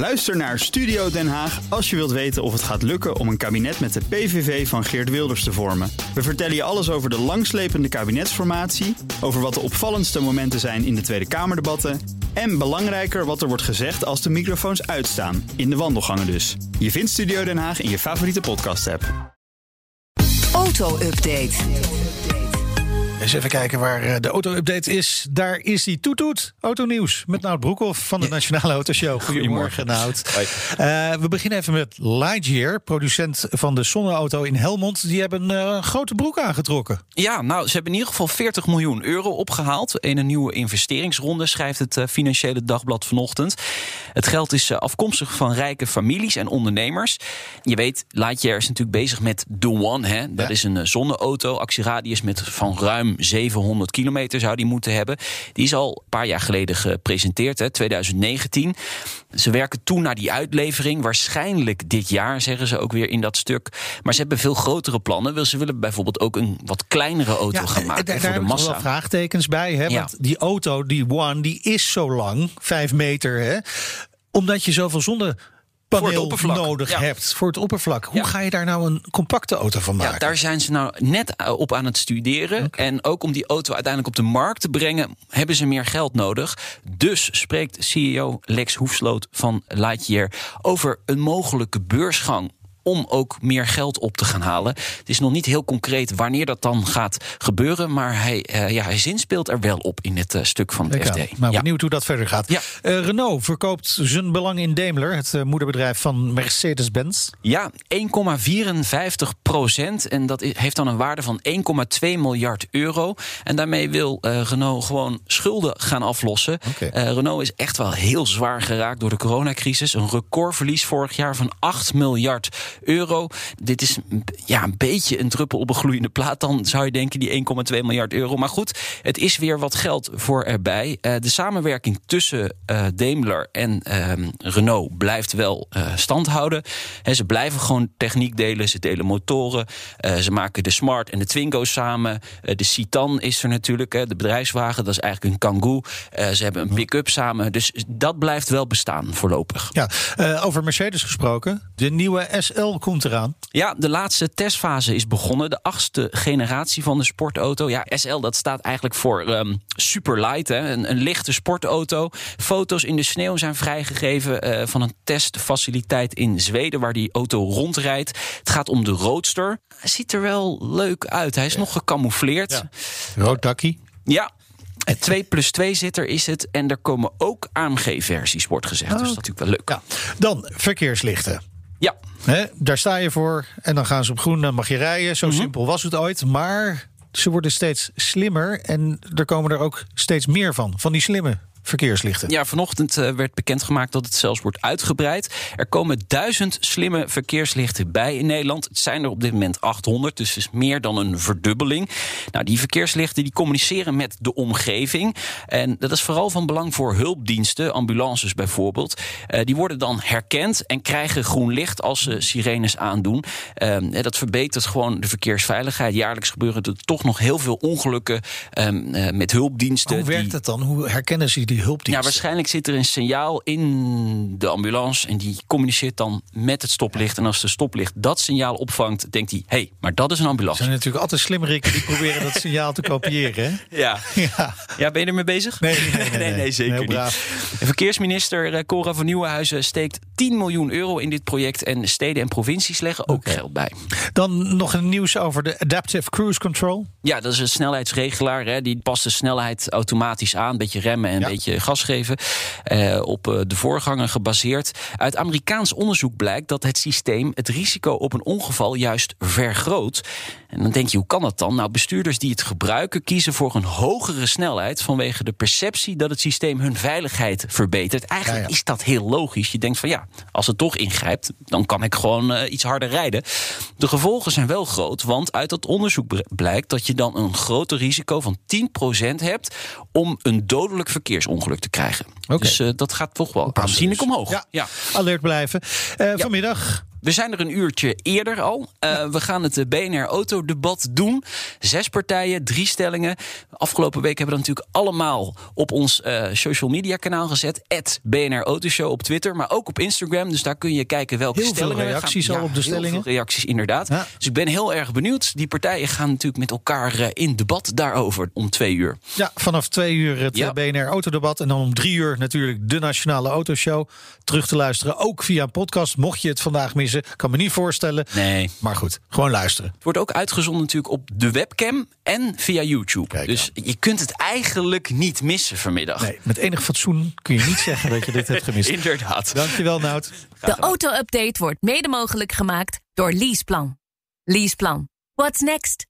Luister naar Studio Den Haag als je wilt weten of het gaat lukken om een kabinet met de PVV van Geert Wilders te vormen. We vertellen je alles over de langslepende kabinetsformatie, over wat de opvallendste momenten zijn in de Tweede Kamerdebatten en belangrijker wat er wordt gezegd als de microfoons uitstaan, in de wandelgangen dus. Je vindt Studio Den Haag in je favoriete podcast-app. Auto-update. Eens even kijken waar eh, de auto-update is. Daar is die toetoet. Autonieuws met Nout Broekhoff van de Nationale Autoshow. Goedemorgen, Nout. Uh, we beginnen even met Lightyear, producent van de zonneauto in Helmond. Die hebben uh, een grote broek aangetrokken. Ja, nou, ze hebben in ieder geval 40 miljoen euro opgehaald. In een nieuwe investeringsronde, schrijft het Financiële Dagblad vanochtend. Het geld is afkomstig van rijke families en ondernemers. Je weet, Lightyear is natuurlijk bezig met The One. Hè? Dat ja. is een zonneauto, actieradius met van ruim 700 kilometer zou die moeten hebben. Die is al een paar jaar geleden gepresenteerd, hè, 2019. Ze werken toen naar die uitlevering. Waarschijnlijk dit jaar, zeggen ze ook weer in dat stuk. Maar ze hebben veel grotere plannen. Ze willen bijvoorbeeld ook een wat kleinere auto ja, gaan maken daar, voor daar de massa. wel vraagtekens bij. Hè? Ja. Want die auto, die One, die is zo lang, vijf meter. Hè? Omdat je zoveel zonne paneel nodig ja. hebt voor het oppervlak. Hoe Ja. ga je daar nou een compacte auto van maken? Ja, daar zijn ze nou net op aan het studeren. En ook om die auto uiteindelijk op de markt te brengen, hebben ze meer geld nodig. Dus spreekt CEO Lex Hoefsloot van Lightyear over een mogelijke beursgang om ook meer geld op te gaan halen. Het is nog niet heel concreet wanneer dat dan gaat gebeuren, maar hij, uh, ja, hij zinspeelt er wel op in het uh, stuk van het Kijk FD. Nou, Ja. benieuwd hoe dat verder gaat. Ja. Eh, Renault verkoopt zijn belang in Daimler, het eh, moederbedrijf van Mercedes-Benz. Ja, 1,54 procent. En dat heeft dan een waarde van 1,2 miljard euro. En daarmee wil eh, Renault gewoon schulden gaan aflossen. Eh, Renault is echt wel heel zwaar geraakt door de coronacrisis. Een recordverlies vorig jaar van 8 miljard euro. Dit is ja, een beetje een druppel op een gloeiende plaat. Dan zou je denken die 1,2 miljard euro. Maar goed, het is weer wat geld voor erbij. Eh, de samenwerking tussen eh, Daimler en ehm, Renault blijft wel eh, stand houden. Hè, ze blijven gewoon techniek delen. Ze delen motoren. Ze maken de Smart en de Twingo samen. De Citan is er natuurlijk. De bedrijfswagen, dat is eigenlijk een Kangoo. Ze hebben een pick-up samen. Dus dat blijft wel bestaan voorlopig. Ja, over Mercedes gesproken. De nieuwe SL komt eraan. Ja, de laatste testfase is begonnen. De achtste generatie van de sportauto. Ja, SL dat staat eigenlijk voor ehm superlight. Hè? Een, een lichte sportauto. Foto's in de sneeuw zijn vrijgegeven eh, van een testfaciliteit in Zweden waar die auto rondrijdt. Het gaat om de Roadster. Hij ziet er wel leuk uit. Hij is nog gecamoufleerd. Ja. Rood dakkie. Ja. Een 2 plus 2 zitter is het. En er komen ook AMG-versies, wordt gezegd. Dus dat is natuurlijk wel leuk. Ja. Dan verkeerslichten. Ja. Daar sta je voor en dan gaan ze op groen, dan mag je rijden. Zo Mhm. simpel was het ooit. Maar ze worden steeds slimmer en er komen er ook steeds meer van. Van die slimme verkeerslichten. Ja, vanochtend eh, werd bekendgemaakt dat het zelfs wordt uitgebreid. Er komen duizend slimme verkeerslichten bij in Nederland. Het zijn er op dit moment 800, dus het is meer dan een verdubbeling. Nou, die verkeerslichten die communiceren met de omgeving. En dat is vooral van belang voor hulpdiensten, ambulances bijvoorbeeld. Eh, die worden dan herkend en krijgen groen licht als ze sirenes aandoen. Ehm, en dat verbetert gewoon de verkeersveiligheid. Jaarlijks gebeuren er toch nog heel veel ongelukken ehm, eh, met hulpdiensten. Hoe werkt het dan? Hoe herkennen ze die hulpdiensten? ja, waarschijnlijk zit er een signaal in de ambulance en die communiceert dan met het stoplicht. En als de stoplicht dat signaal opvangt, denkt hij: hé, hey, maar dat is een Er ambulance. zijn natuurlijk altijd slimmerikken die proberen dat signaal te kopiëren. Hè? Ja. Ja. ja, ben je ermee bezig? Nee, nee, nee, nee, nee. zeker niet. verkeersminister eh, Cora van Nieuwenhuizen steekt 10 miljoen euro in dit project. En steden en provincies leggen ook geld bij. Dan nog een nieuws over de Adaptive Cruise Control. Ja, dat is een snelheidsregelaar. Hè. Die past de snelheid automatisch aan. Een beetje remmen en een Ja. beetje gas geven. Eh, op eh, de voorganger gebaseerd. Uit Amerikaans onderzoek blijkt dat het systeem het risico op een ongeval juist vergroot. En dan denk je, hoe kan dat dan? Nou, bestuurders die het gebruiken kiezen voor een hogere snelheid vanwege de perceptie dat het systeem hun veiligheid verbetert. Eigenlijk Ja, ja. is dat heel logisch. Je denkt van ja, als het toch ingrijpt, dan kan ik gewoon eh, iets harder rijden. De gevolgen zijn wel groot, want uit dat onderzoek blijkt dat je dan een groter risico van 10% hebt om een dodelijk verkeersongeluk te krijgen. Dus eh, dat gaat toch wel aanzienlijk omhoog. Ja. Ja. Alert blijven. Eh, Vanmiddag We zijn er een uurtje eerder al. Uh, we gaan het BNR Autodebat doen. Zes partijen, drie stellingen. Afgelopen week hebben we dat natuurlijk allemaal op ons uh, social media kanaal gezet. BNR Autoshow op Twitter, maar ook op Instagram. Dus daar kun je kijken welke heel stellingen. Veel reacties gaan, al op de stellingen. Veel reacties, inderdaad. Ja. Dus ik ben heel erg benieuwd. Die partijen gaan natuurlijk met elkaar uh, in debat daarover om twee uur. Ja, vanaf twee uur het ja. BNR Autodebat. En dan om drie uur natuurlijk de Nationale Autoshow. Terug te luisteren, ook via een podcast. Mocht je het vandaag missen, kan me niet voorstellen. Nee. Maar goed, gewoon luisteren. Het wordt ook uitgezonden natuurlijk op de webcam en via YouTube. Kijk, dus je kunt het eigenlijk niet missen vanmiddag. Nee, met enig fatsoen kun je niet zeggen dat je dit hebt gemist. Inderdaad. Dankjewel, Nout. De auto-update wordt mede mogelijk gemaakt door Leaseplan. Leaseplan. What's next?